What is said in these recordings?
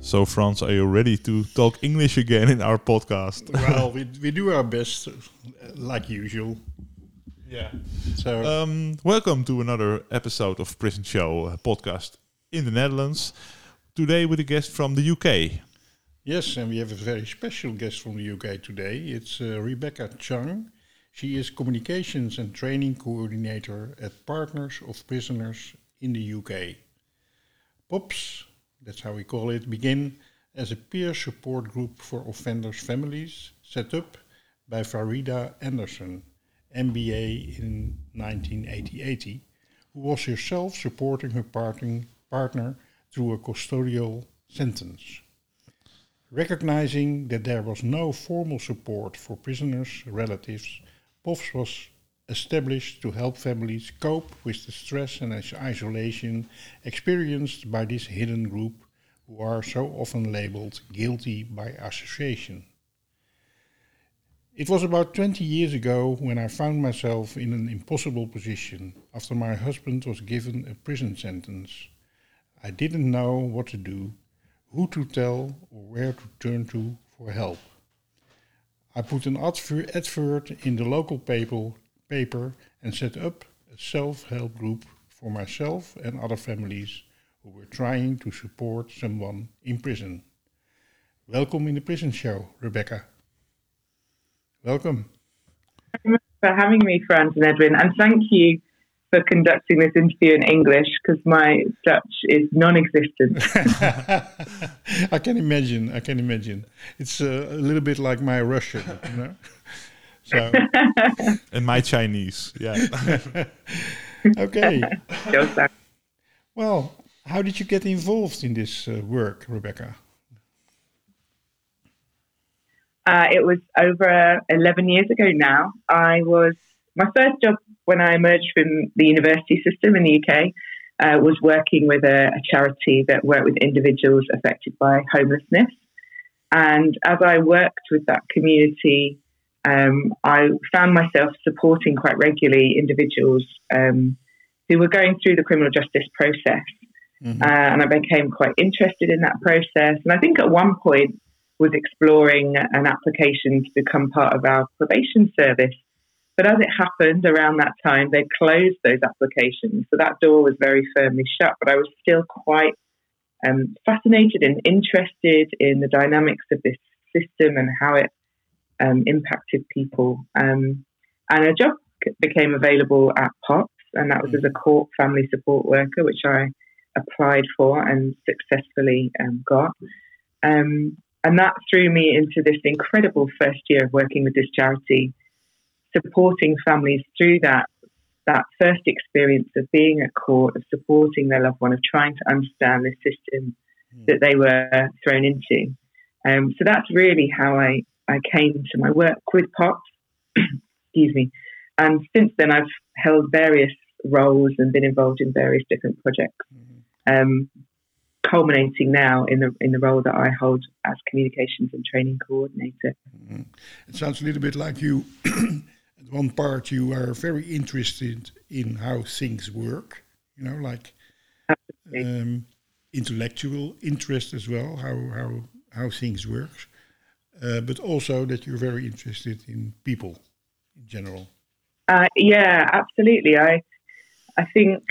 So Frans, are you ready to talk English again in our podcast? Well, we, we do our best, uh, like usual. yeah. So, Um, welcome to another episode of Prison Show uh, podcast in the Netherlands. Today with a guest from the UK. yes, and we have a very special guest from the UK today. It's uh, Rebecca Chung. She is communications and training coordinator at Partners of Prisoners in the UK. POPS, that's how we call it, begin as a peer support group for offenders' families set up by Farida Anderson, MBA in 1980, who was herself supporting her partner through a custodial sentence. Recognizing that there was no formal support for prisoners' relatives, POPS was established to help families cope with the stress and isolation experienced by this hidden group who are so often labeled guilty by association. It was about 20 years ago when I found myself in an impossible position after my husband was given a prison sentence. I didn't know what to do, who to tell, or where to turn to for help. I put an adver- advert in the local paper, paper and set up a self help group for myself and other families who were trying to support someone in prison. Welcome in the Prison Show, Rebecca. Welcome. Thank you for having me, Frans and Edwin, and thank you for conducting this interview in English because my Dutch is non-existent. I can imagine. I can imagine. It's uh, a little bit like my Russian, you know. So And my Chinese. Yeah. okay. Well, how did you get involved in this uh, work, Rebecca? Uh, it was over 11 years ago now. I was my first job when I emerged from the university system in the UK uh, was working with a, a charity that worked with individuals affected by homelessness. And as I worked with that community, um, I found myself supporting quite regularly individuals um, who were going through the criminal justice process. Mhm. Uh, and I became quite interested in that process. And I think at one point was exploring an application to become part of our probation service. But as it happened around that time, they closed those applications. So that door was very firmly shut. But I was still quite um, fascinated and interested in the dynamics of this system and how it um, impacted people. Um, and a job became available at POPS, and that was as a court family support worker, which I applied for and successfully um, got. Um, and that threw me into this incredible first year of working with this charity, supporting families through that that first experience of being at court, of supporting their loved one, of trying to understand the system that they were thrown into. Um, so that's really how I, I came to my work with POPs. Excuse me. And since then, I've held various roles and been involved in various different projects, um, culminating now in the in the role that I hold as communications and training coordinator. It sounds a little bit like you. at one part, you are very interested in how things work. You know, like um, intellectual interest as well, how how how things work. Uh, but also that you're very interested in people in general. Uh, yeah, absolutely. I I think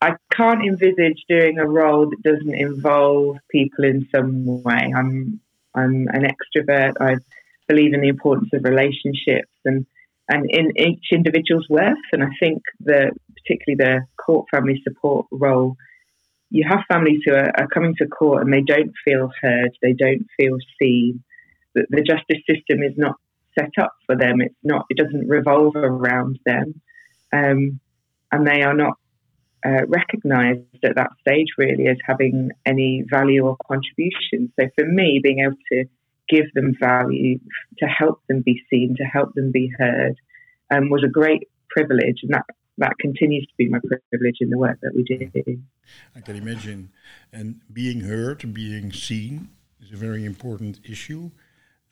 I can't envisage doing a role that doesn't involve people in some way. I'm I'm an extrovert. I believe in the importance of relationships and and in each individual's worth. And I think the particularly the court family support role, you have families who are, are coming to court and they don't feel heard, they don't feel seen. The, the justice system is not set up for them. It's not. It doesn't revolve around them, um, and they are not uh, recognised at that stage really as having any value or contribution. So for me, being able to give them value, to help them be seen, to help them be heard, um, was a great privilege, and that that continues to be my privilege in the work that we do. I can imagine, and being heard, being seen, is a very important issue.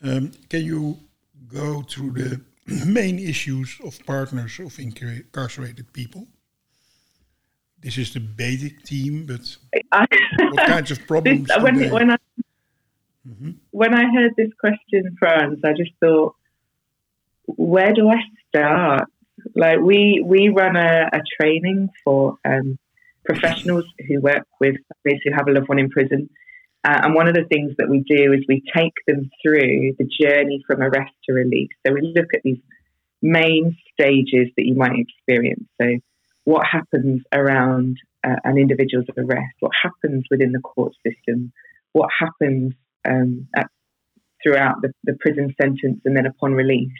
Um, can you go through the main issues of partners of incarcerated people? This is the basic theme, but what kinds of problems? This, when, when, I, mm-hmm. when I heard this question, Frans, I just thought, where do I start? Like we we run a, a training for um, professionals who work with families who have a loved one in prison, uh, and one of the things that we do is we take them through the journey from arrest to release. So we look at these main stages that you might experience. So, what happens around uh, an individual's arrest? What happens within the court system? What happens um, at, throughout the, the prison sentence and then upon release?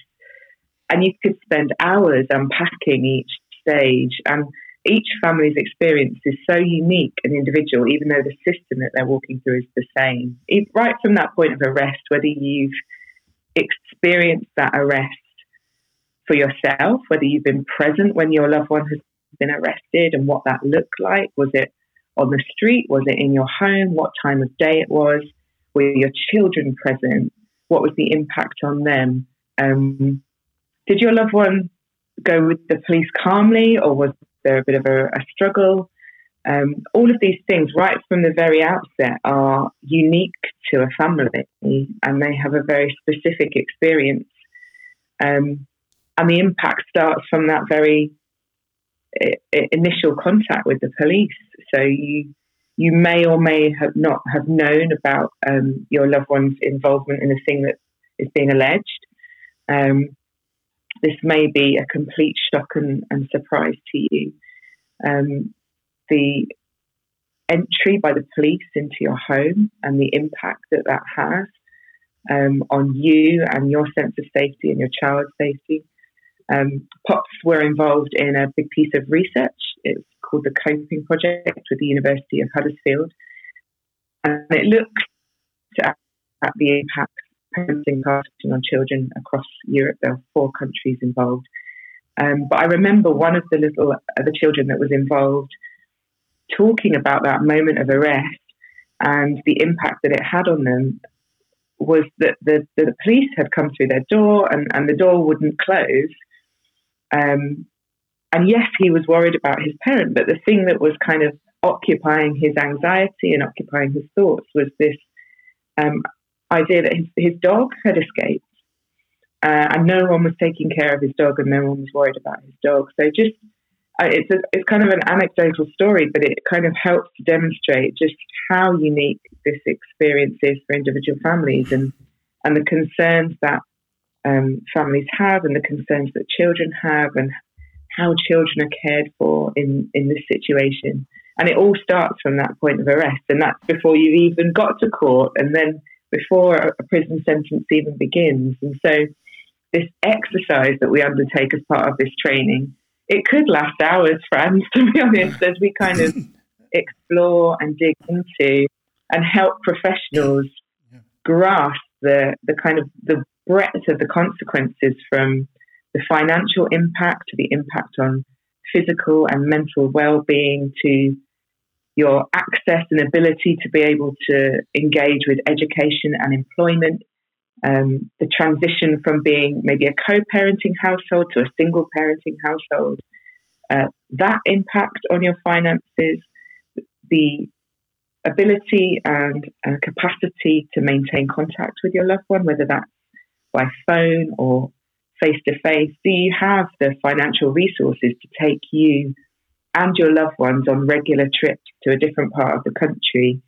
And you could spend hours unpacking each stage. And each family's experience is so unique and individual, even though the system that they're walking through is the same. Right from that point of arrest, whether you've experienced that arrest for yourself, whether you've been present when your loved one has been arrested and what that looked like. Was it on the street? Was it in your home? What time of day it was? Were your children present? What was the impact on them? Um, did your loved one go with the police calmly, or was there a bit of a, a struggle? Um, all of these things, right from the very outset, are unique to a family, and they have a very specific experience. Um, and the impact starts from that very initial contact with the police. So you you may or may have not have known about um, your loved one's involvement in the thing that is being alleged. This may be a complete shock and, and surprise to you. Um, the entry by the police into your home and the impact that that has um, on you and your sense of safety and your child's safety. Um, POPs were involved in a big piece of research. It's called the Coping Project with the University of Huddersfield. And it looks at, at the impact parenting parenting on children across Europe. There are four countries involved. Um, but I remember one of the little uh, the children that was involved talking about that moment of arrest and the impact that it had on them was that the, the police had come through their door and, and the door wouldn't close. Um, and yes, he was worried about his parent, but the thing that was kind of occupying his anxiety and occupying his thoughts was this um, idea that his, his dog had escaped uh, and no one was taking care of his dog and no one was worried about his dog. So just uh, it's a, it's kind of an anecdotal story, but it kind of helps to demonstrate just how unique this experience is for individual families and and the concerns that um, families have and the concerns that children have and how children are cared for in in this situation. And it all starts from that point of arrest, and that's before you've even got to court, and then before a prison sentence even begins. And so, this exercise that we undertake as part of this training, it could last hours, Frans, to be honest, as we kind of explore and dig into and help professionals grasp the, the kind of the breadth of the consequences from the financial impact to the impact on physical and mental well-being to your access and ability to be able to engage with education and employment, um, the transition from being maybe a co parenting household to a single parenting household, uh, that impact on your finances, the ability and uh, capacity to maintain contact with your loved one, whether that's by phone or face to face. Do you have the financial resources to take you and your loved ones on regular trips to a different part of the country.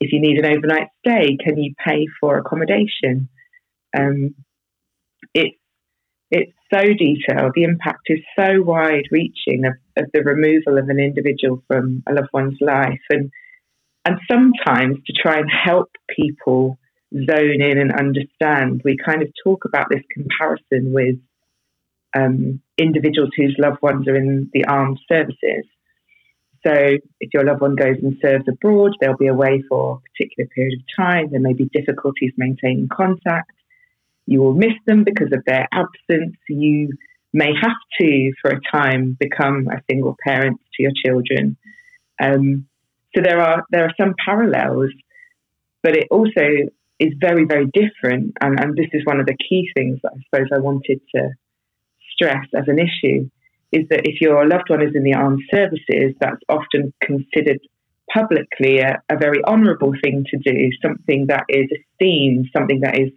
If you need an overnight stay, can you pay for accommodation? Um, it's it's so detailed. The impact is so wide reaching of, of the removal of an individual from a loved one's life. And, and sometimes to try and help people zone in and understand, we kind of talk about this comparison with um, individuals whose loved ones are in the armed services. So, if your loved one goes and serves abroad, they'll be away for a particular period of time. There may be difficulties maintaining contact. You will miss them because of their absence. You may have to, for a time, become a single parent to your children. Um, so there are there are some parallels, but it also is very very different. And, and this is one of the key things that I suppose I wanted to stress as an issue is that if your loved one is in the armed services, that's often considered publicly a, a very honourable thing to do, something that is esteemed, something that is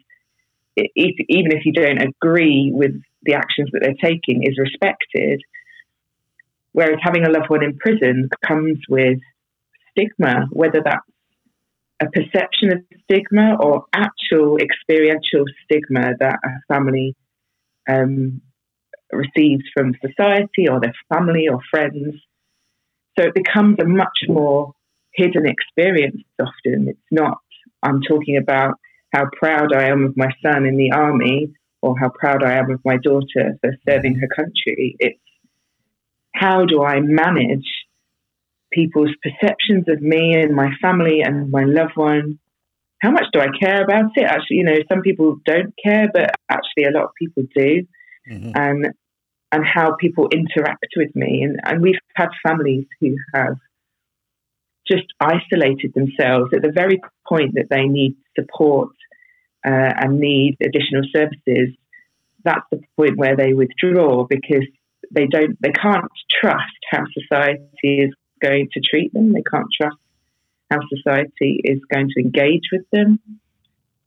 even if you don't agree with the actions that they're taking, is respected. Whereas having a loved one in prison comes with stigma, whether that's a perception of stigma or actual experiential stigma that a family um, receives from society or their family or friends. So it becomes a much more hidden experience often. It's not, I'm talking about how proud I am of my son in the army or how proud I am of my daughter for serving her country. It's how do I manage people's perceptions of me and my family and my loved one? How much do I care about it? Actually, you know, some people don't care, but actually a lot of people do. Mm-hmm. And and how people interact with me. And, and we've had families who have just isolated themselves at the very point that they need support uh, and need additional services, that's the point where they withdraw because they don't, they can't trust how society is going to treat them. They can't trust how society is going to engage with them.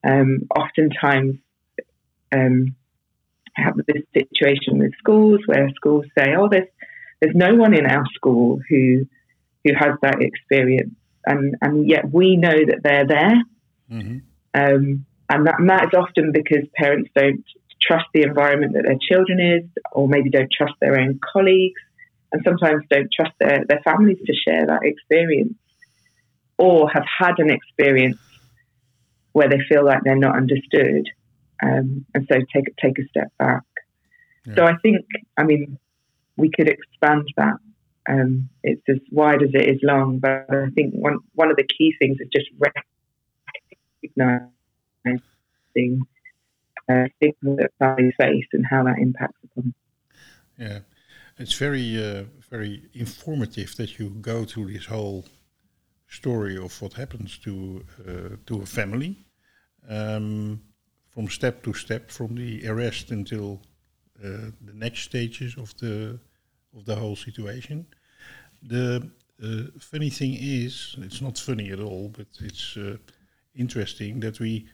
Um, oftentimes, um, have this situation with schools where schools say, "Oh, there's there's no one in our school who who has that experience," and and yet we know that they're there. Mm-hmm. Um, and that, and that is often because parents don't trust the environment that their children is, or maybe don't trust their own colleagues, and sometimes don't trust their, their families to share that experience, or have had an experience where they feel like they're not understood, um, and so take take a step back. Yeah. So I think, I mean, we could expand that. Um, it's as wide as it is long, but I think one one of the key things is just recognizing uh, that families face and how that impacts upon. Yeah, it's very uh, very informative that you go through this whole story of what happens to uh, to a family, um, from step to step, from the arrest until uh, the next stages of the of the whole situation. The uh, funny thing is, it's not funny at all, but it's uh, interesting that we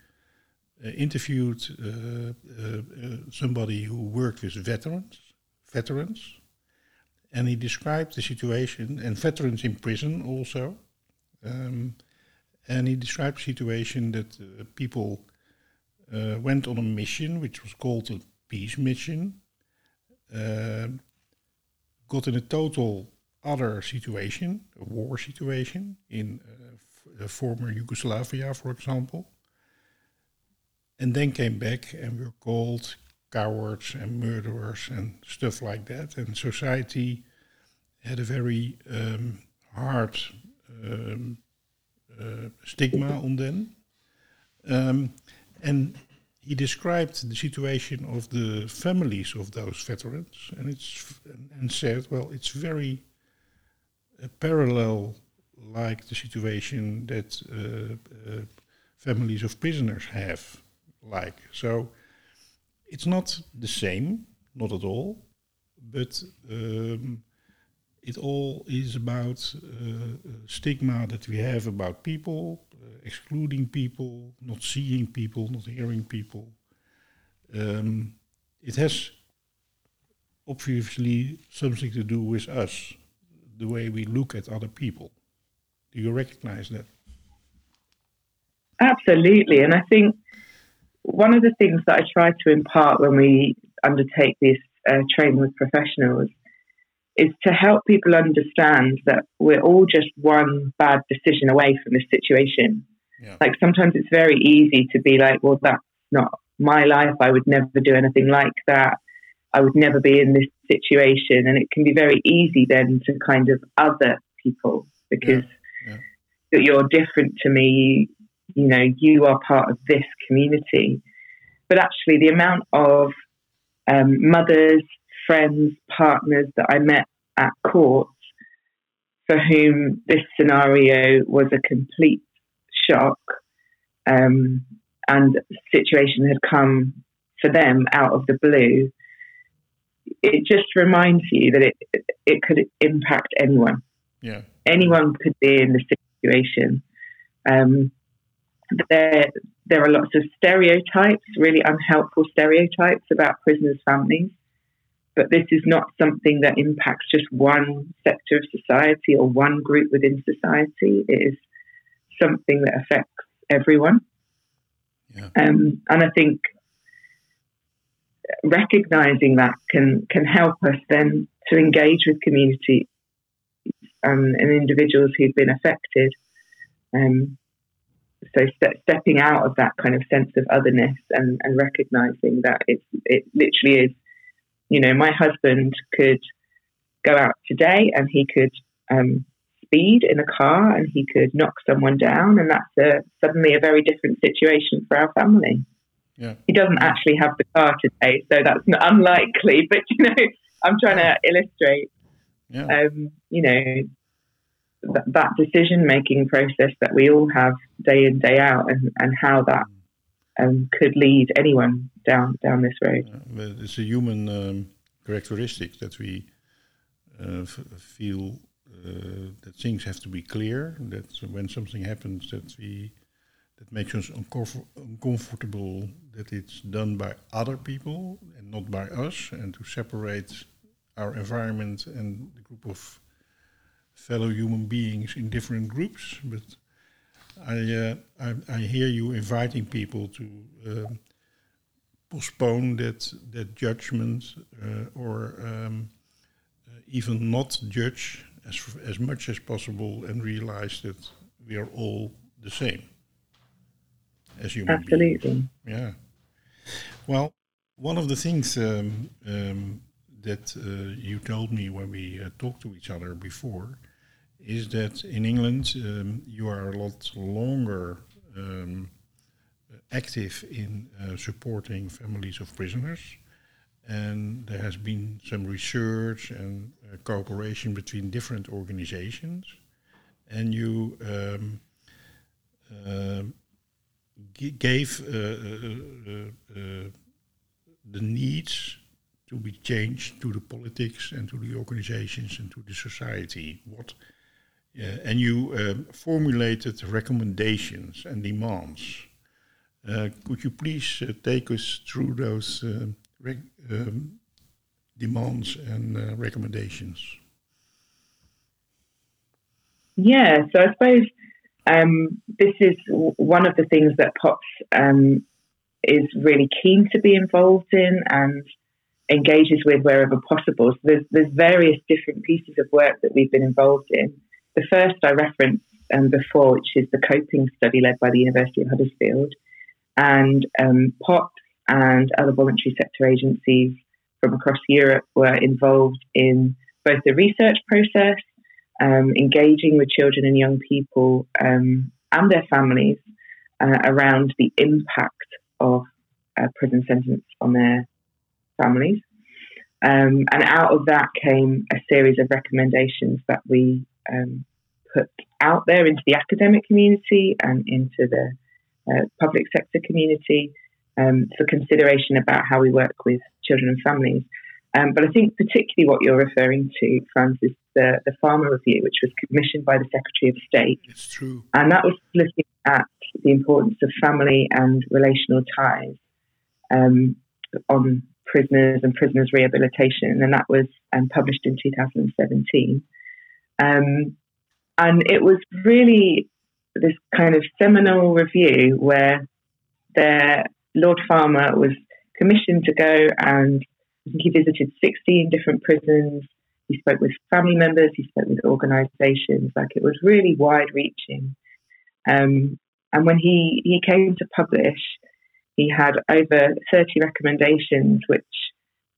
uh, interviewed uh, uh, somebody who worked with veterans, veterans, and he described the situation and veterans in prison also. Um, and he described the situation that people uh, went on a mission, which was called a peace mission, uh, got in a total other situation, a war situation in former Yugoslavia, for example, and then came back and were called cowards and murderers and stuff like that. And society had a very um, hard um, uh, stigma on them. Um, and he described the situation of the families of those veterans, and it's and said, well, it's very uh, parallel, like the situation that uh, uh families of prisoners have like. So it's not the same, not at all, but um, it all is about uh, stigma that we have about people, uh, excluding people, not seeing people, not hearing people. Um, it has obviously something to do with us, the way we look at other people. Do you recognize that? Absolutely, and I think one of the things that I try to impart when we undertake this uh, training with professionals is to help people understand that we're all just one bad decision away from this situation. Yeah. Like sometimes it's very easy to be like, well, that's not my life. I would never do anything like that. I would never be in this situation. And it can be very easy then to kind of other people because yeah. Yeah. you're different to me. You know, you are part of this community. But actually, the amount of um, mothers, friends, partners that I met at court for whom this scenario was a complete shock um, and situation had come for them out of the blue, it just reminds you that it it could impact anyone. Yeah, anyone could be in the situation. Um, there there are lots of stereotypes, really unhelpful stereotypes about prisoners' families. But this is not something that impacts just one sector of society or one group within society. It is something that affects everyone. Yeah. Um, and I think recognizing that can can help us then to engage with community um, and individuals who've been affected. Um, so st- stepping out of that kind of sense of otherness and, and recognizing that it's it literally is you know, my husband could go out today and he could um, speed in a car and he could knock someone down, and that's a, suddenly a very different situation for our family. Yeah. He doesn't actually have the car today, so that's unlikely. But you know, I'm trying to illustrate, yeah. um, you know, th- that decision making process that we all have day in day out, and, and how that um, could lead anyone down down this road. Uh, it's a human um, characteristic that we uh, feel uh, that things have to be clear. That when something happens, that we that makes us uncomfort uncomfortable. That it's done by other people and not by us, and to separate our environment and the group of fellow human beings in different groups, but I, uh, I, I, hear you inviting people to uh, postpone that that judgment uh, or um, uh, even not judge as as much as possible and realize that we are all the same as human Absolutely. beings. Yeah. Well, one of the things um, um, that uh, you told me when we uh, talked to each other before is that in England um, you are a lot longer um, active in uh, supporting families of prisoners. And there has been some research and uh, cooperation between different organizations. And you um, uh, gave uh, uh, uh, the needs to be changed to the politics and to the organizations and to the society. What and you um, formulated recommendations and demands. Uh, could you please uh, take us through those um, um, demands and uh, recommendations? Yeah, so I suppose um, this is one of the things that POPS um, is really keen to be involved in and engages with wherever possible. So there's, there's various different pieces of work that we've been involved in. The first I referenced um, before, which is the coping study led by the University of Huddersfield, and um, POPS and other voluntary sector agencies from across Europe were involved in both the research process, um, engaging with children and young people um, and their families uh, around the impact of a prison sentence on their families. Um, and out of that came a series of recommendations that we um, put out there into the academic community and into the uh, public sector community um, for consideration about how we work with children and families. Um, but I think particularly what you're referring to, Frans, is the, the Farmer Review, which was commissioned by the Secretary of State. It's true. And that was looking at the importance of family and relational ties um, on prisoners and prisoners' rehabilitation. And that was um, published in 2017. And it was really this kind of seminal review where they're Lord Farmer was commissioned to go and he visited 16 different prisons. He spoke with family members, he spoke with organisations. Like it was really wide reaching. Um, and when he, he came to publish, he had over 30 recommendations which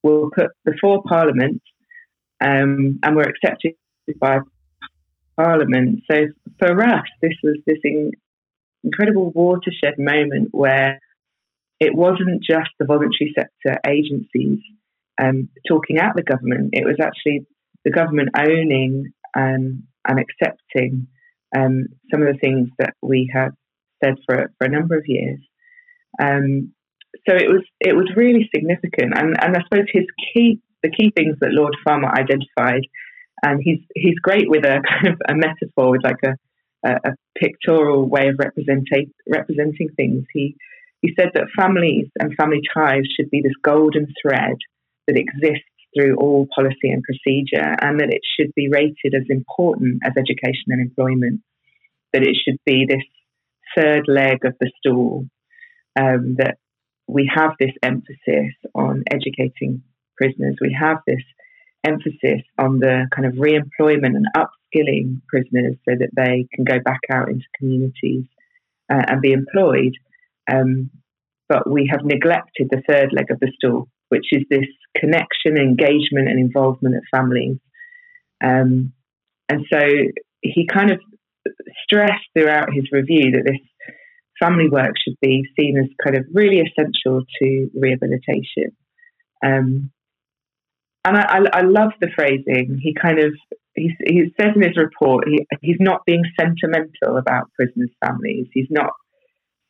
were put before Parliament um, and were accepted by Parliament. So for us, this was this in, incredible watershed moment where it wasn't just the voluntary sector agencies um, talking at the government, it was actually the government owning um, and accepting um, some of the things that we had said for, for a number of years. Um, so it was it was really significant, and, and I suppose his key the key things that Lord Farmer identified, and he's he's great with a kind of a metaphor with like a a, a pictorial way of representing representing things. He he said that families and family ties should be this golden thread that exists through all policy and procedure, and that it should be rated as important as education and employment. That it should be this third leg of the stool. Um, that we have this emphasis on educating prisoners. We have this emphasis on the kind of re-employment and upskilling prisoners so that they can go back out into communities uh, and be employed. Um, but we have neglected the third leg of the stool, which is this connection, engagement, and involvement of families. Um, and so he kind of stressed throughout his review that this family work should be seen as kind of really essential to rehabilitation. Um, and I, I, I, love the phrasing. He kind of he, he says in his report he, he's not being sentimental about prisoners' families. He's not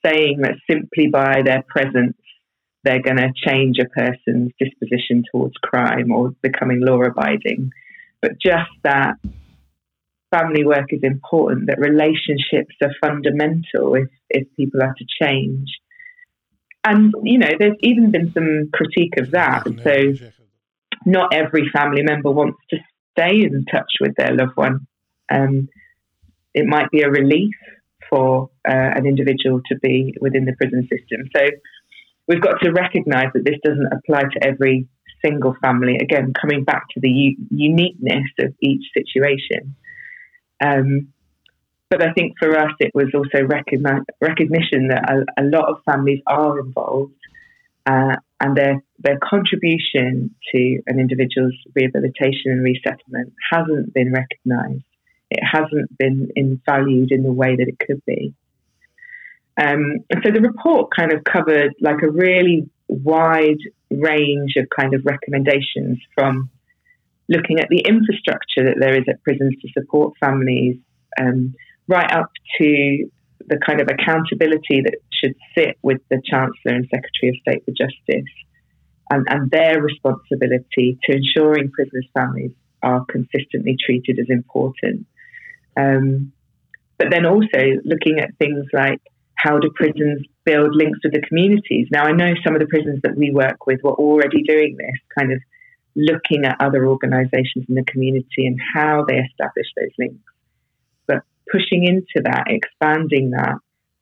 saying that simply by their presence they're going to change a person's disposition towards crime or becoming law abiding, but just that family work is important, that relationships are fundamental if, if people are to change. And, you know, there's even been some critique of that. So, not every family member wants to stay in touch with their loved one. Um, it might be a relief for uh, an individual to be within the prison system. So we've got to recognise that this doesn't apply to every single family. Again, coming back to the u- uniqueness of each situation. Um, but I think for us, it was also recogni- recognition that a, a, lot of families are involved uh, and their, their contribution to an individual's rehabilitation and resettlement hasn't been recognised. It hasn't been in, valued in the way that it could be. Um, and so the report kind of covered like a really wide range of kind of recommendations from looking at the infrastructure that there is at prisons to support families, um, right up to the kind of accountability that should sit with the Chancellor and Secretary of State for Justice and, and their responsibility to ensuring prisoners' families are consistently treated as important. Um, but then also looking at things like how do prisons build links with the communities? Now, I know some of the prisons that we work with were already doing this, kind of looking at other organisations in the community and how they establish those links. Pushing into that, expanding that,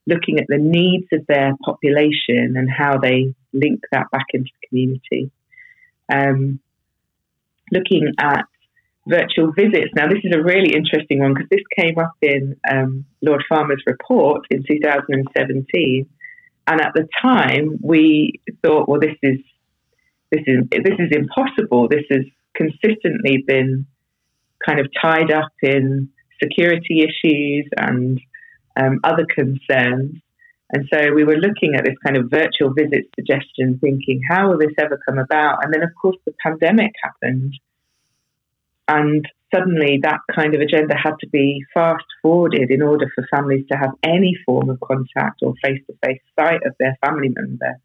looking at the needs of their population and how they link that back into the community. Um, looking at virtual visits. Now, this is a really interesting one because this came up in um, Lord Farmer's report in 2017, and at the time we thought, well, this is this is this is impossible. This has consistently been kind of tied up in security issues and um, other concerns. And so we were looking at this kind of virtual visit suggestion, thinking, how will this ever come about? And then, of course, the pandemic happened. And suddenly that kind of agenda had to be fast forwarded in order for families to have any form of contact or face to face sight of their family member.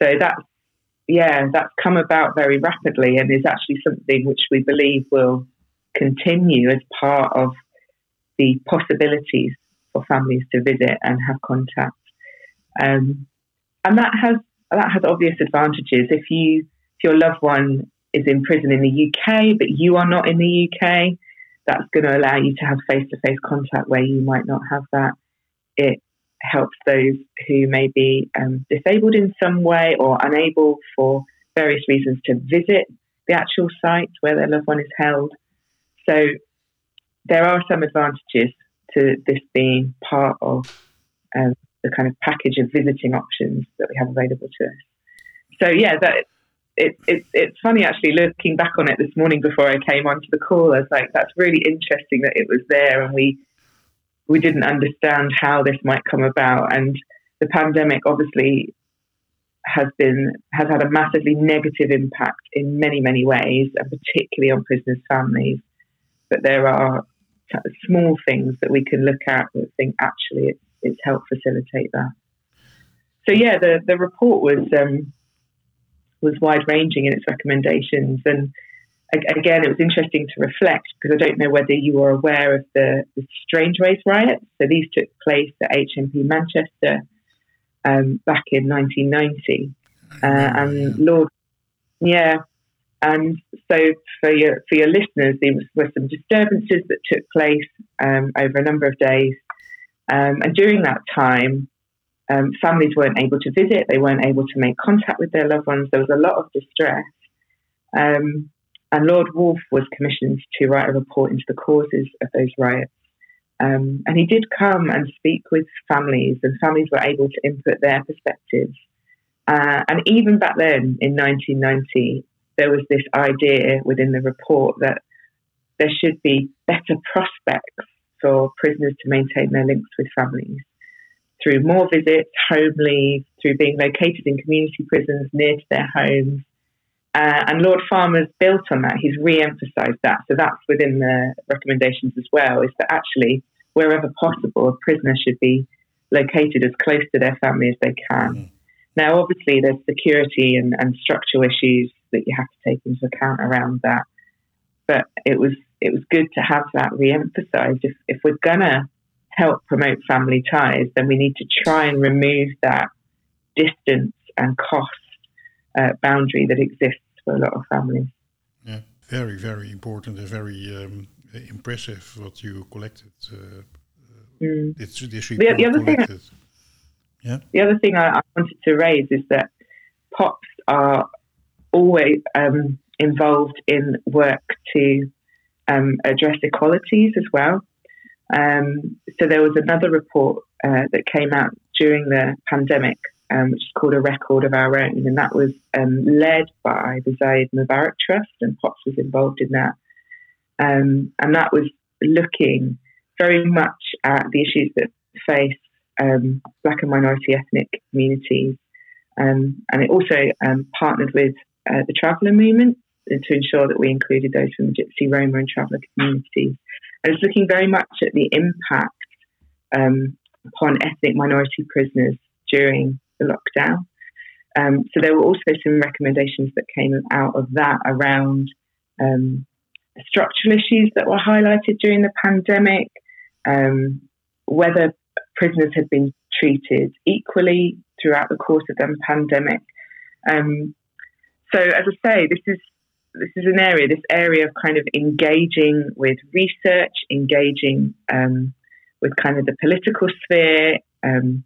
So that's, yeah, that's come about very rapidly and is actually something which we believe will continue as part of the possibilities for families to visit and have contact. Um, and that has that has obvious advantages. If you if your loved one is in prison in the UK, but you are not in the UK, that's going to allow you to have face to face contact where you might not have that. It helps those who may be um, disabled in some way or unable for various reasons to visit the actual site where their loved one is held. So there are some advantages to this being part of um, the kind of package of visiting options that we have available to us. So yeah, that it, it, it's funny actually looking back on it this morning before I came onto the call. I was like, that's really interesting that it was there, and we we didn't understand how this might come about. And the pandemic obviously has been has had a massively negative impact in many many ways, and particularly on prisoners' families. But there are small things that we can look at that think actually it's, it's helped facilitate that. So yeah, the the report was um, was wide ranging in its recommendations, and again, it was interesting to reflect because I don't know whether you are aware of the, the Strangeways riots. So these took place at HMP Manchester um, back in 1990, uh, and Lord, yeah, and so for your for your listeners, there were some disturbances that took place um, over a number of days, um, and during that time, um, families weren't able to visit, they weren't able to make contact with their loved ones. There was a lot of distress. Um, and Lord Woolf was commissioned to write a report into the causes of those riots. Um, and he did come and speak with families, and families were able to input their perspectives. Uh, and even back then, in 1990, there was this idea within the report that there should be better prospects for prisoners to maintain their links with families through more visits, home leave, through being located in community prisons near to their homes. Uh, and Lord Farmer's built on that. He's re emphasised that. So that's within the recommendations as well, is that actually, wherever possible, a prisoner should be located as close to their family as they can. Mm. Now, obviously, there's security and, and structural issues that you have to take into account around that. But it was it was good to have that re-emphasised. If if we're gonna help promote family ties, then we need to try and remove that distance and cost uh, boundary that exists for a lot of families. Yeah, very, very important and very um, impressive what you collected. Uh, mm. this, this the, the, other collected. thing, yeah. The other thing I, I, wanted to raise is that POPs are always um, involved in work to um, address equalities as well. Um, so there was another report uh, that came out during the pandemic, um, which is called A Record of Our Own, and that was um, led by the Zahid Mubarek Trust, and POPs was involved in that. Um, and that was looking very much at the issues that face um, Black and minority ethnic communities. Um, and it also partnered with uh, the traveller movement to ensure that we included those from the Gypsy, Roma, and traveller communities. And it's looking very much at the impact um, upon ethnic minority prisoners during the lockdown. Um, so there were also some recommendations that came out of that around um, structural issues that were highlighted during the pandemic, um, whether prisoners had been treated equally throughout the course of the pandemic. Um, so, as I say, this is this is an area, this area of kind of engaging with research, engaging um, with kind of the political sphere, um,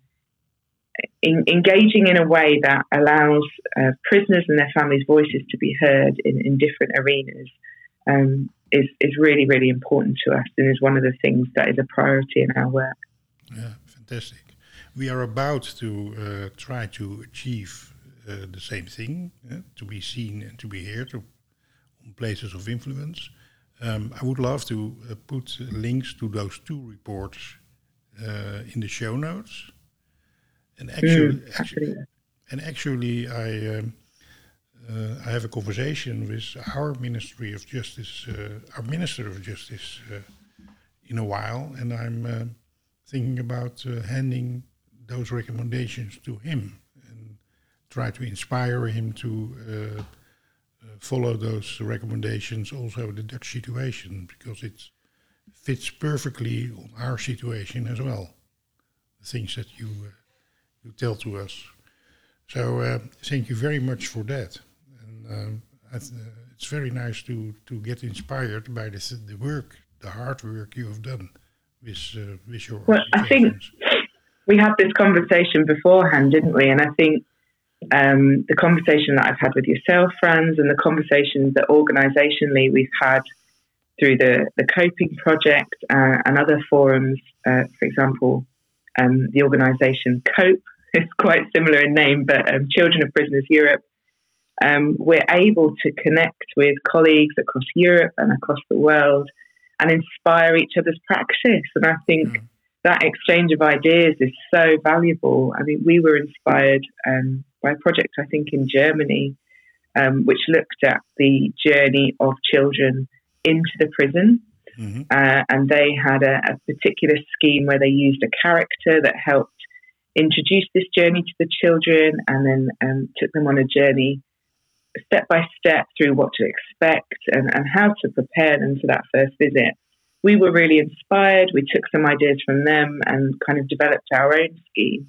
in, engaging in a way that allows uh, prisoners and their families' voices to be heard in, in different arenas um, is, is really, really important to us and is one of the things that is a priority in our work. Yeah, fantastic. We are about to uh, try to achieve uh, the same thing, to be seen and to be heard, to places of influence. Um, I would love to uh, put links to those two reports uh, in the show notes. And actually, mm, actually and actually, I um, uh, I have a conversation with our Ministry of Justice, uh, our Minister of Justice, uh, in a while, and I'm uh, thinking about handing those recommendations to him try to inspire him to follow those recommendations also the Dutch situation because it fits perfectly on our situation as well. The things that you uh, you tell to us. So uh, thank you very much for that. And um, th- it's very nice to to get inspired by the the work, the hard work you have done with uh, with your. Well, I think we had this conversation beforehand, didn't we? And I think um, the conversation that I've had with yourself, Frans, and the conversations that organisationally we've had through the, the Coping Project uh, and other forums, uh, for example, um, the organisation COPE is quite similar in name, but um, Children of Prisoners Europe. Um, we're able to connect with colleagues across Europe and across the world and inspire each other's practice. And I think mm. that exchange of ideas is so valuable. I mean, we were inspired um, by a project, I think, in Germany, um, which looked at the journey of children into the prison. Mm-hmm. Uh, and they had a, a, particular scheme where they used a character that helped introduce this journey to the children and then um, took them on a journey step by step through what to expect and, and how to prepare them for that first visit. We were really inspired. We took some ideas from them and kind of developed our own scheme.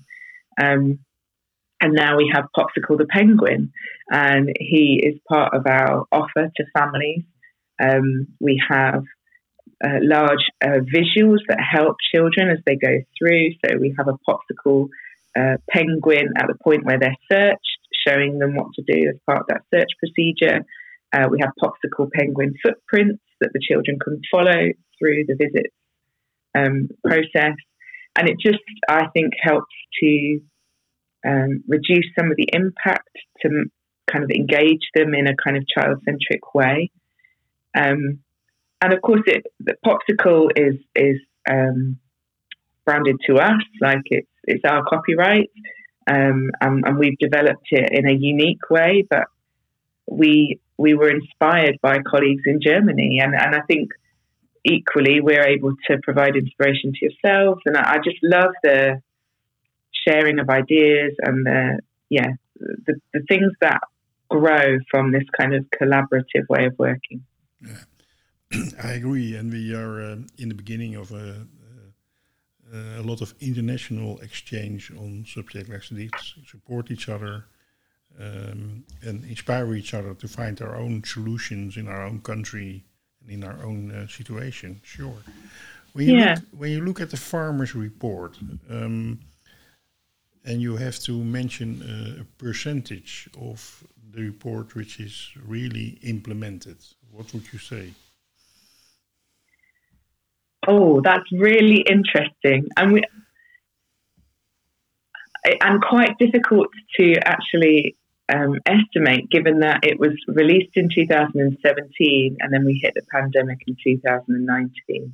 Um, and now we have Popsicle the Penguin, and he is part of our offer to families. Um, we have uh, large uh, visuals that help children as they go through. So we have a Popsicle uh, penguin at the point where they're searched, showing them what to do as part of that search procedure. Uh, we have Popsicle penguin footprints that the children can follow through the visit um, process. And it just, I think, helps to um, reduce some of the impact to kind of engage them in a kind of child centric way. Um, and of course, it the popsicle is is um, branded to us like it's it's our copyright, um, and, and, we've developed it in a unique way. But we we were inspired by colleagues in Germany, and and I think equally we're able to provide inspiration to yourselves. And I, I just love the sharing of ideas and the yeah the, the things that grow from this kind of collaborative way of working. Yeah. I agree, and we are uh, in the beginning of a, a lot of international exchange on subject like this, support each other, um, and inspire each other to find our own solutions in our own country and in our own uh, situation. Sure. When you, yeah. look, when you look at the Farmer's report, um, and you have to mention uh, a percentage of the report which is really implemented. What would you say? Oh, that's really interesting, and we and quite difficult to actually um, estimate, given that it was released in 2017 and then we hit the pandemic in 2019.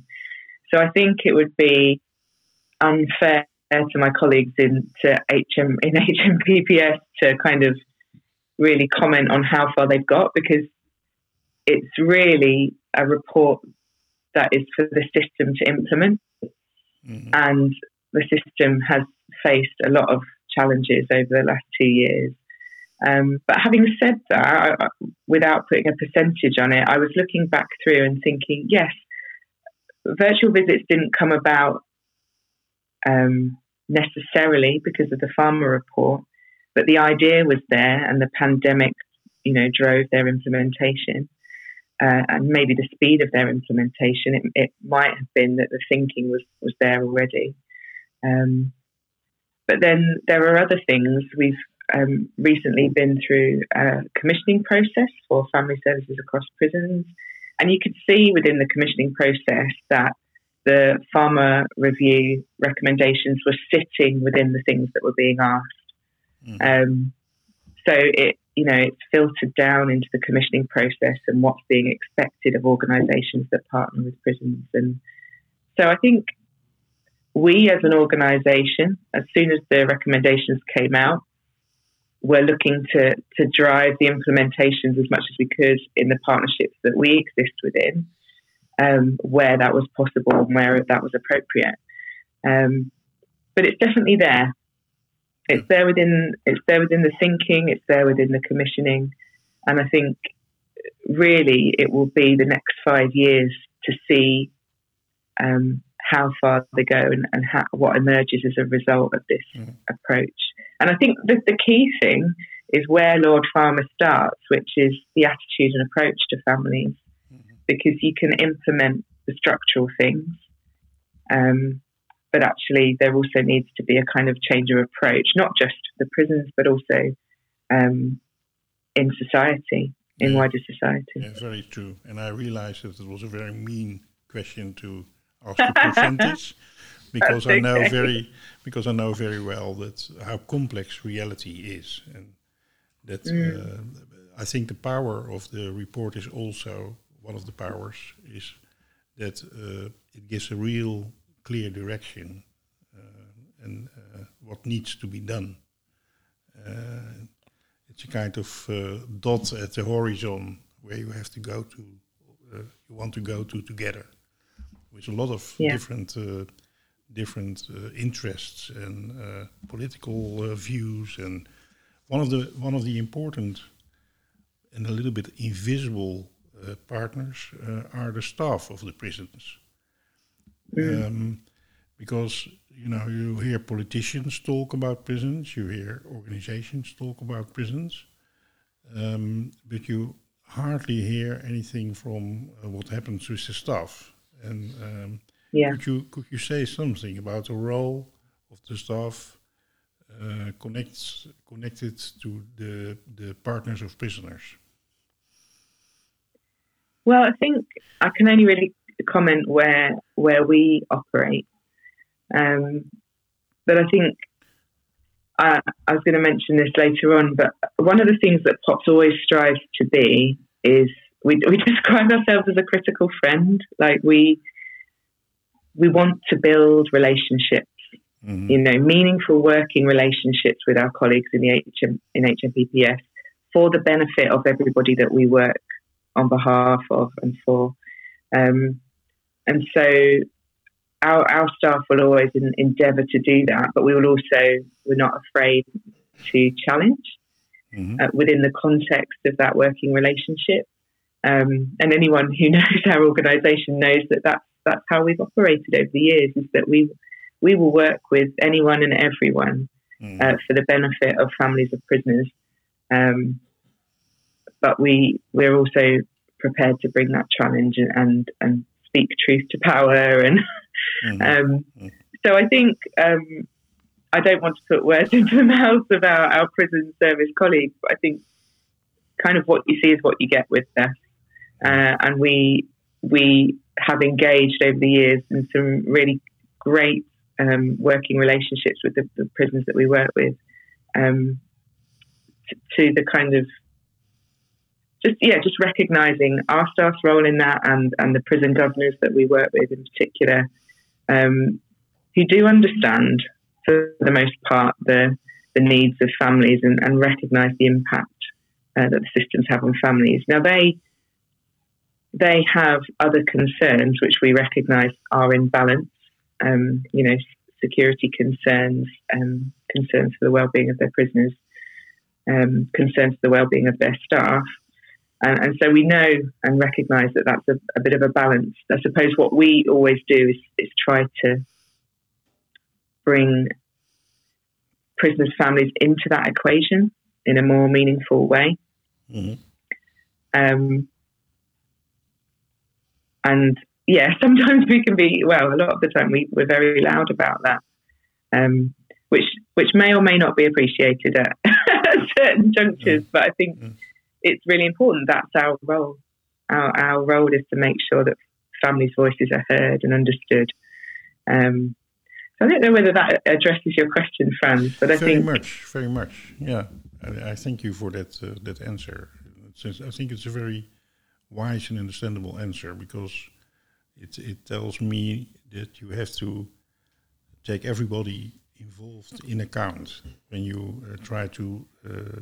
So I think it would be unfair to my colleagues in to HM in HMPPS to kind of really comment on how far they've got because it's really a report that is for the system to implement, mm-hmm. and the system has faced a lot of challenges over the last two years. Um, but having said that, I, without putting a percentage on it, I was looking back through and thinking, yes, virtual visits didn't come about um, necessarily because of the Farmer report, but the idea was there, and the pandemic, you know, drove their implementation. Uh, and maybe the speed of their implementation, it, it, might have been that the thinking was, was there already. Um, but then there are other things. We've um, recently been through a commissioning process for family services across prisons. And you could see within the commissioning process that the Farmer review recommendations were sitting within the things that were being asked. Mm. Um, so it, you know, it's filtered down into the commissioning process and what's being expected of organisations that partner with prisons. And so I think we, as an organisation, as soon as the recommendations came out, were looking to to drive the implementations as much as we could in the partnerships that we exist within um, where that was possible and where that was appropriate. Um, but it's definitely there. It's there within it's there within the thinking. It's there within the commissioning, and I think really it will be the next five years to see um, how far they go and, and how, what emerges as a result of this mm. approach. And I think the, the key thing is where Lord Farmer starts, which is the attitude and approach to families because you can implement the structural things. Um, but actually, there also needs to be a kind of change of approach, not just the prisons, but also um, in society, in Yeah. wider society. Yeah, very true. And I realized that it was a very mean question to ask the this, because I know okay. very because I know very well that how complex reality is, and that uh, I think the power of the report is also one of the powers is that uh, it gives a real clear direction uh, and uh, what needs to be done. Uh, it's a kind of uh, dot at the horizon where you have to go to, uh, you want to go to together, with a lot of Yeah. different, uh, different uh, interests and uh, political uh, views. And one of the one of the important and a little bit invisible partners uh, are the staff of the prisons. Um, because you know you hear politicians talk about prisons, you hear organizations talk about prisons, um, but you hardly hear anything from uh, what happens with the staff. And um, Yeah. could you could you say something about the role of the staff uh, connects connected to the the partners of prisoners? Well, I think I can only really comment where where we operate, um, but I think I, I was going to mention this later on. But one of the things that POPS always strives to be is we we describe ourselves as a critical friend. Like we we want to build relationships Mhm. you know, meaningful working relationships with our colleagues in the HM, in HMPPS for the benefit of everybody that we work on behalf of and for. Um, and so our, our staff will always in, endeavour to do that, but we will also, we're not afraid to challenge Mhm. uh, within the context of that working relationship. Um, and anyone who knows our organisation knows that that's, that's how we've operated over the years is that we we will work with anyone and everyone Mhm. uh, for the benefit of families of prisoners. Um, but we we're also prepared to bring that challenge and and, and speak truth to power. And Mhm. um, Mm. so I think um, I don't want to put words into the mouths of our, our prison service colleagues, but I think kind of what you see is what you get with this. Uh, and we we have engaged over the years in some really great um, working relationships with the, the prisons that we work with, um, t- to the kind of just yeah, just recognizing our staff's role in that, and and the prison governors that we work with in particular, um, who do understand for the most part the the needs of families and, and recognise the impact uh, that the systems have on families. Now they they have other concerns which we recognise are in balance. Um, you know, security concerns, um, concerns for the well-being of their prisoners, um, concerns for the well-being of their staff, and, and so we know and recognise that that's a, a bit of a balance. I suppose what we always do is, is try to bring prisoners' families into that equation in a more meaningful way. Mhm. Um, and yeah, sometimes we can be well. A lot of the time, we, we're very loud about that, um, which which may or may not be appreciated at, certain junctures. But I think Mm. It's really important. That's our role. Our our role is to make sure that families' voices are heard and understood. Um, so I don't know whether that addresses your question, Frans, but I very think much, very much. Yeah, I, I thank you for that uh, that answer. Since I think it's a very wise and understandable answer because it it tells me that you have to take everybody involved in account when you uh, try to uh,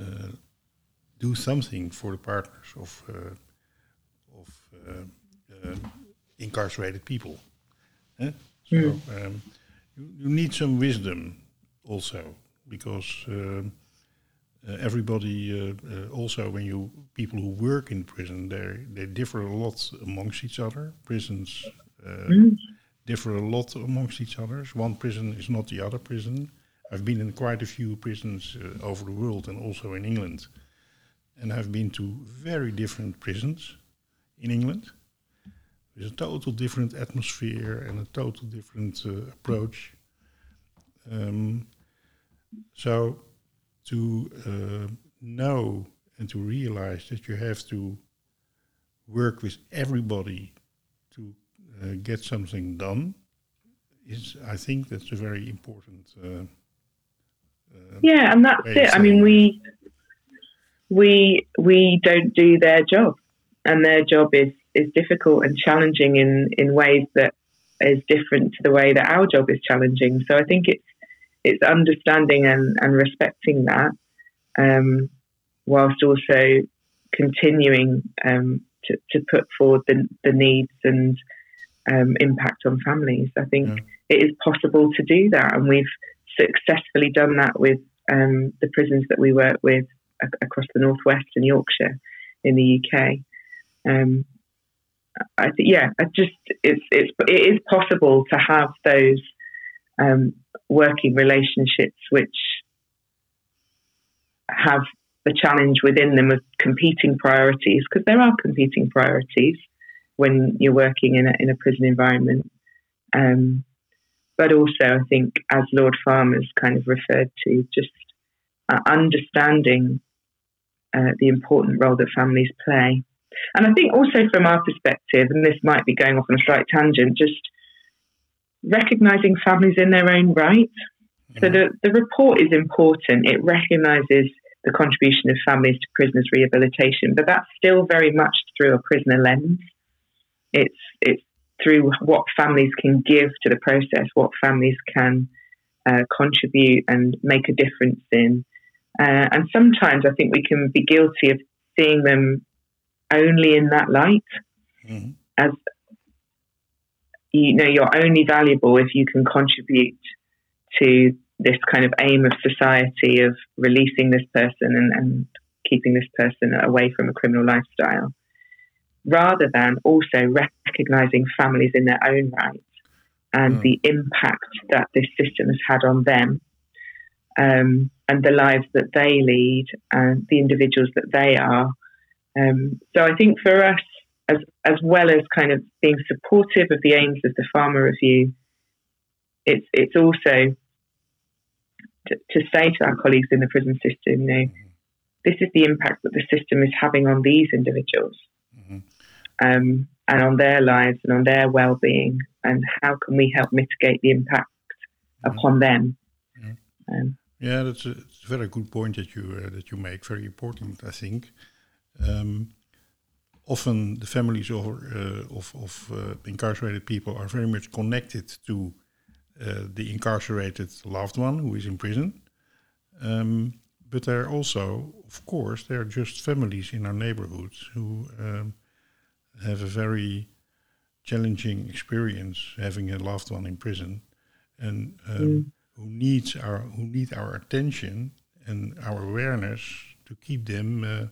uh, do something for the partners of uh, of uh, uh, incarcerated people. Eh? So um, you, you need some wisdom also because everybody uh, uh, also when you people who work in prison they they differ a lot amongst each other. Prisons uh, differ a lot amongst each other. One prison is not the other prison. I've been in quite a few prisons uh, over the world and also in England, and I've been to very different prisons in England It's a total different atmosphere and a total different uh, approach. Um, so to uh, know and to realize that you have to work with everybody to uh, get something done is, I think, that's a very important. Uh, uh yeah, and that's it. I mean, we we we don't do their job, and their job is is difficult and challenging in in ways that is different to the way that our job is challenging. So I think it's it's understanding and, and respecting that, um, whilst also continuing um, to, to put forward the, the needs and um, impact on families. I think yeah. it is possible to do that, and we've successfully done that with um, the prisons that we work with across the northwest and Yorkshire in the UK. Um, I think, yeah, I just it's it's it is possible to have those um, working relationships which have the challenge within them of competing priorities because there are competing priorities when you're working in a, in a prison environment. Um, but also, I think, as Lord Farmer's kind of referred to, just uh, understanding uh, the important role that families play. And I think also from our perspective, and this might be going off on a slight tangent, just recognizing families in their own right. So the, the report is important. It recognizes the contribution of families to prisoners' rehabilitation, but that's still very much through a prisoner lens. It's it's through what families can give to the process, what families can uh, contribute and make a difference in. Uh, and sometimes I think we can be guilty of seeing them only in that light, mm-hmm. as you know, you're only valuable if you can contribute to this kind of aim of society of releasing this person and, and keeping this person away from a criminal lifestyle, rather than also recognizing families in their own right and mm. the impact that this system has had on them um, and the lives that they lead and the individuals that they are. Um, so I think for us, as as well as kind of being supportive of the aims of the Farmer Review, it's it's also to, to say to our colleagues in the prison system, you know, this is the impact that the system is having on these individuals, mm-hmm. um, and on their lives and on their well-being, and how can we help mitigate the impact mm-hmm. upon them? Mm-hmm. Um, yeah, that's a, a, very good point that you uh, that you make. Very important, I think. Um, often the families of, uh, of, of uh, incarcerated people are very much connected to uh, the incarcerated loved one who is in prison. Um, but there are also, of course, there are just families in our neighborhoods who um, have a very challenging experience having a loved one in prison and um, mm. Who needs our who need our attention and our awareness to keep them uh,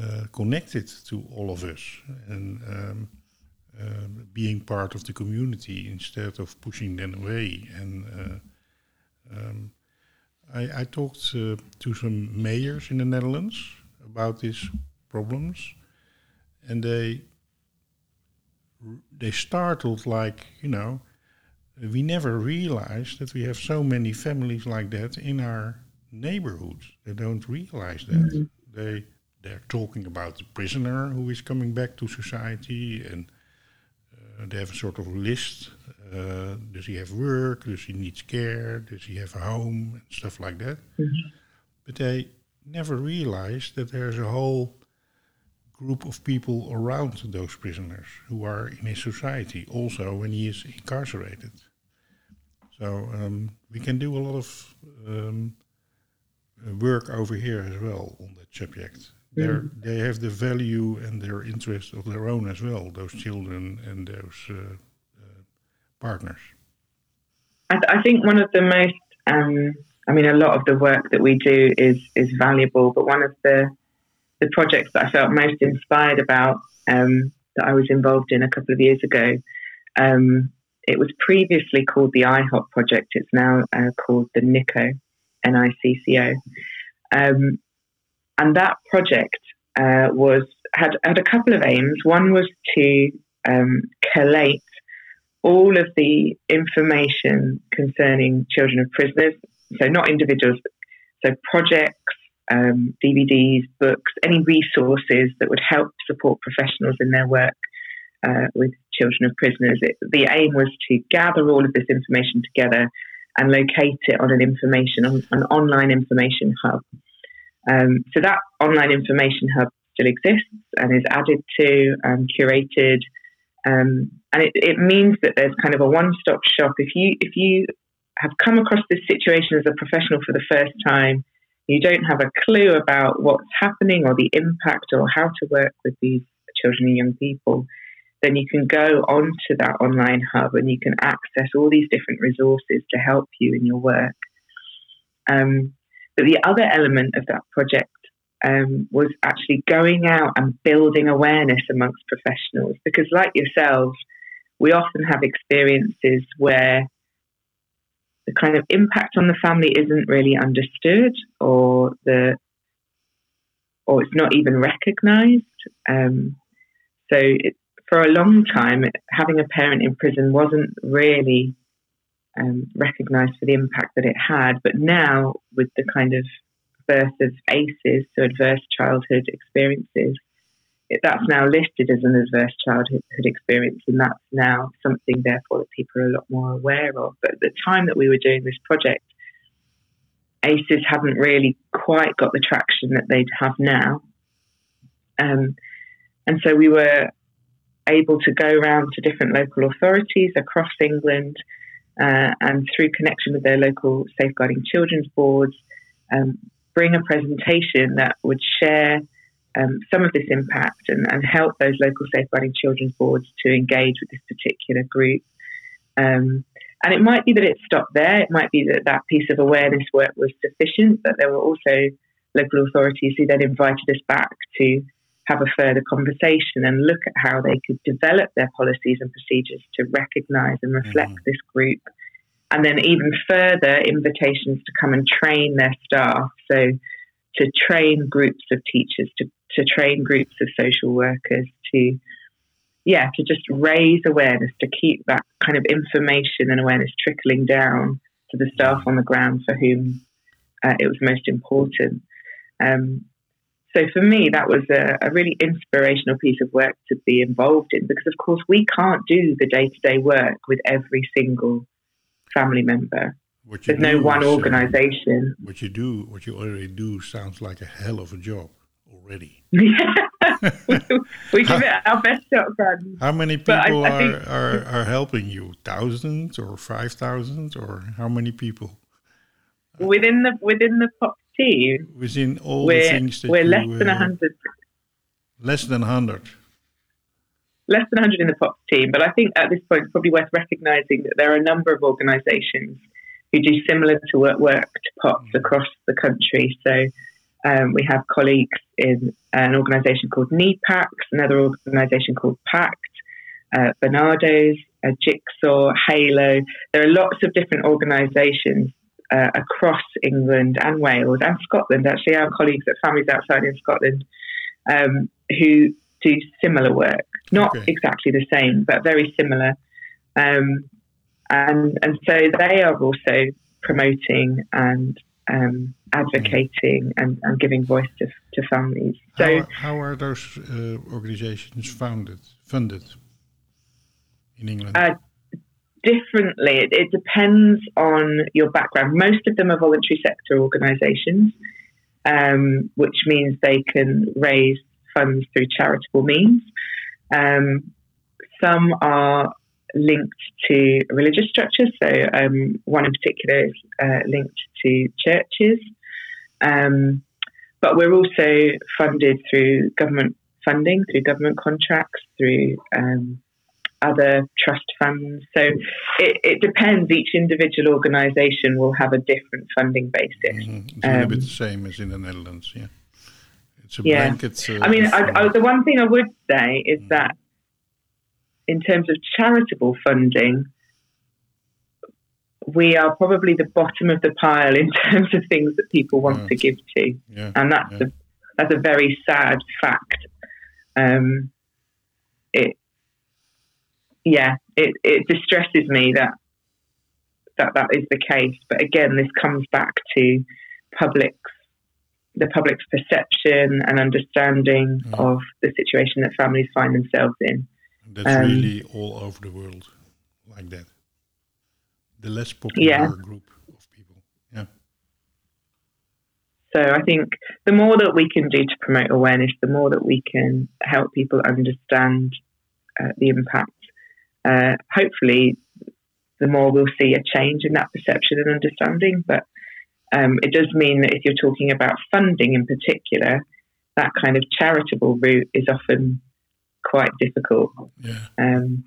uh, connected to all of us and um, uh, being part of the community instead of pushing them away. And uh, um, I, I, talked uh, to some mayors in the Netherlands about these problems, and they they startled like you know we never realized that we have so many families like that in our neighborhoods. They don't realize that. Mm-hmm. They they're talking about the prisoner who is coming back to society and uh, they have a sort of list. Uh, does he have work? Does he need care? Does he have a home? And stuff like that. Mm-hmm. But they never realize that there's a whole group of people around those prisoners who are in his society also when he is incarcerated. So um, we can do a lot of um, work over here as well on that subject they mm. they have the value and their interest of their own as well. Those children and those uh, uh, partners. I, th- I, think one of the most, um, I mean, a lot of the work that we do is is valuable, but one of the the projects that I felt most inspired about um, that I was involved in a couple of years ago. Um, it was previously called the IHOP project. It's now uh, called the NICCO, N-I-C-C-O. Um, and that project uh, was had had a couple of aims. One was to um, collate all of the information concerning children of prisoners, so not individuals, so projects, um, DVDs, books, any resources that would help support professionals in their work uh, with children of prisoners. It, the aim was to gather all of this information together and locate it on an information on an online information hub. Um, so that online information hub still exists and is added to and curated. Um, and it, it, means that there's kind of a one-stop shop. If you if you have come across this situation as a professional for the first time, you don't have a clue about what's happening or the impact or how to work with these children and young people, then you can go onto that online hub and you can access all these different resources to help you in your work. Um, but the other element of that project um, was actually going out and building awareness amongst professionals because, like yourselves, we often have experiences where the kind of impact on the family isn't really understood or the or it's not even recognized. Um, so it, for a long time, having a parent in prison wasn't really um, recognized for the impact that it had. But now, with the kind of birth of ACEs, so adverse childhood experiences, it, that's now listed as an adverse childhood experience, and that's now something, therefore, that people are a lot more aware of. But at the time that we were doing this project, ACEs hadn't really quite got the traction that they'd have now. Um, and so we were able to go around to different local authorities across England uh, and through connection with their local safeguarding children's boards, um, bring a presentation that would share um, some of this impact and, and, help those local safeguarding children's boards to engage with this particular group. Um, and it might be that it stopped there. It might be that that piece of awareness work was sufficient, but there were also local authorities who then invited us back to have a further conversation and look at how they could develop their policies and procedures to recognise and reflect mm-hmm. this group. And then even further invitations to come and train their staff. So to train groups of teachers, to, to train groups of social workers, to yeah, to just raise awareness, to keep that kind of information and awareness trickling down to the staff on the ground for whom uh, it was most important. Um, so for me, that was a, a, really inspirational piece of work to be involved in because, of course, we can't do the day to day work with every single family member. There's no one organisation. Uh, what you do, what you already do, sounds like a hell of a job already. we, we give it our best shot, son. How many people I, I are, are, are helping you? Thousands or five thousand or how many people? Within the within the pop team, within all the things that we're less than uh, hundred. Less than hundred. Less than 100 in the POPS team, but I think at this point it's probably worth recognising that there are a number of organisations who do similar to work, work to POPS mm. across the country. So um, we have colleagues in an organisation called NEPACS, another organisation called PACT, uh, Barnardo's, uh, Jigsaw, Halo. There are lots of different organisations uh, across England and Wales and Scotland. Actually, our colleagues at Families Outside in Scotland um, who do similar work, not okay. exactly the same, but very similar. Um, and and so they are also promoting and um, advocating and, and, giving voice to, to families. So, how, how are those uh, organizations founded, funded in England? Uh, differently. It, it, depends on your background. Most of them are voluntary sector organisations, um, which means they can raise funds through charitable means. Um, some are linked to religious structures. So um, one in particular is uh, linked to churches. Um, but we're also funded through government funding, through government contracts, through um, other trust funds. So it, it, depends. Each individual organisation will have a different funding basis. Mm-hmm. It's um, a bit the same as in the Netherlands, yeah. It's a yeah. blanket. Uh, I mean, I, I, the one thing I would say is mm. that in terms of charitable funding, we are probably the bottom of the pile in terms of things that people want to give to, yeah, and that's yeah. a that's a very sad fact. Um, yeah, it, it distresses me that that that is the case. But again, this comes back to public's the public's perception and understanding Mm. of the situation that families find themselves in. That's Um, really all over the world like that. The less popular Yeah. group of people. Yeah. So I think the more that we can do to promote awareness, the more that we can help people understand uh, the impact. Uh, hopefully, the more we'll see a change in that perception and understanding. But um, it does mean that if you're talking about funding in particular, that kind of charitable route is often quite difficult. Yeah. Um,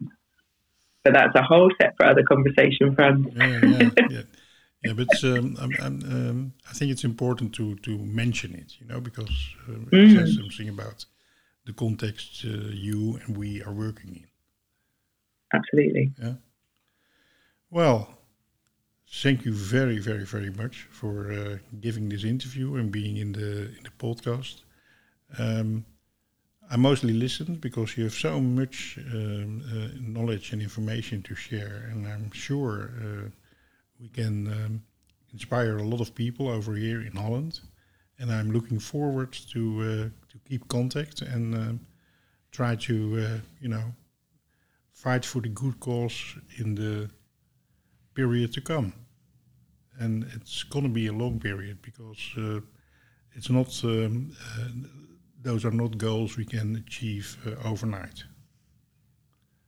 but that's a whole separate other conversation, Fran. Yeah, yeah, yeah. Yeah, but um, I'm, I'm, um, I think it's important to, to mention it, you know, because uh, it Mm. says something about the context uh, you and we are working in. Absolutely. Yeah. Well, thank you very, very, very much for uh, giving this interview and being in the in the podcast. Um, I mostly listened because you have so much um, uh, knowledge and information to share, and I'm sure uh, we can um, inspire a lot of people over here in Holland. And I'm looking forward to uh, to keep contact and um, try to uh, you know fight for the good cause in the period to come. And it's going to be a long period because uh, it's not, um, uh, those are not goals we can achieve uh, overnight.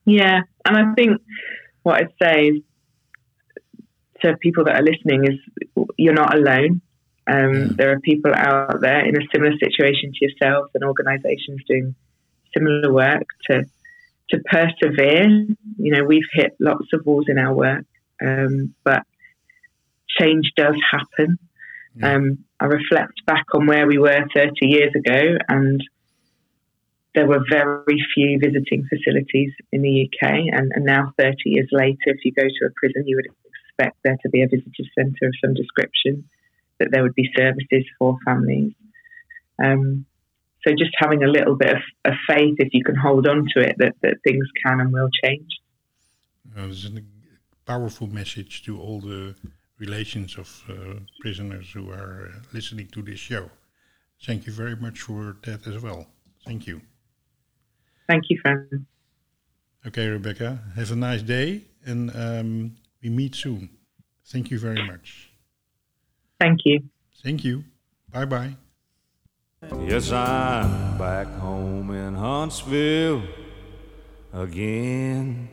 Yeah, and I think what I'd say is to people that are listening is you're not alone. Um, Yeah. There are people out there in a similar situation to yourselves and organisations doing similar work to to persevere. You know, we've hit lots of walls in our work, um, but change does happen. Um, I reflect back on where we were 30 years ago, and there were very few visiting facilities in the UK. And, and now, 30 years later, if you go to a prison, you would expect there to be a visitor centre of some description, that there would be services for families. Um, so, just having a little bit of, of faith, if you can hold on to it, that, that things can and will change. Uh, this is a powerful message to all the relations of uh, prisoners who are uh, listening to this show. Thank you very much for that as well. Thank you. Thank you, Fran. Okay, Rebecca, have a nice day and um, we meet soon. Thank you very much. Thank you. Thank you. Bye bye. Yes, I'm back home in Huntsville again.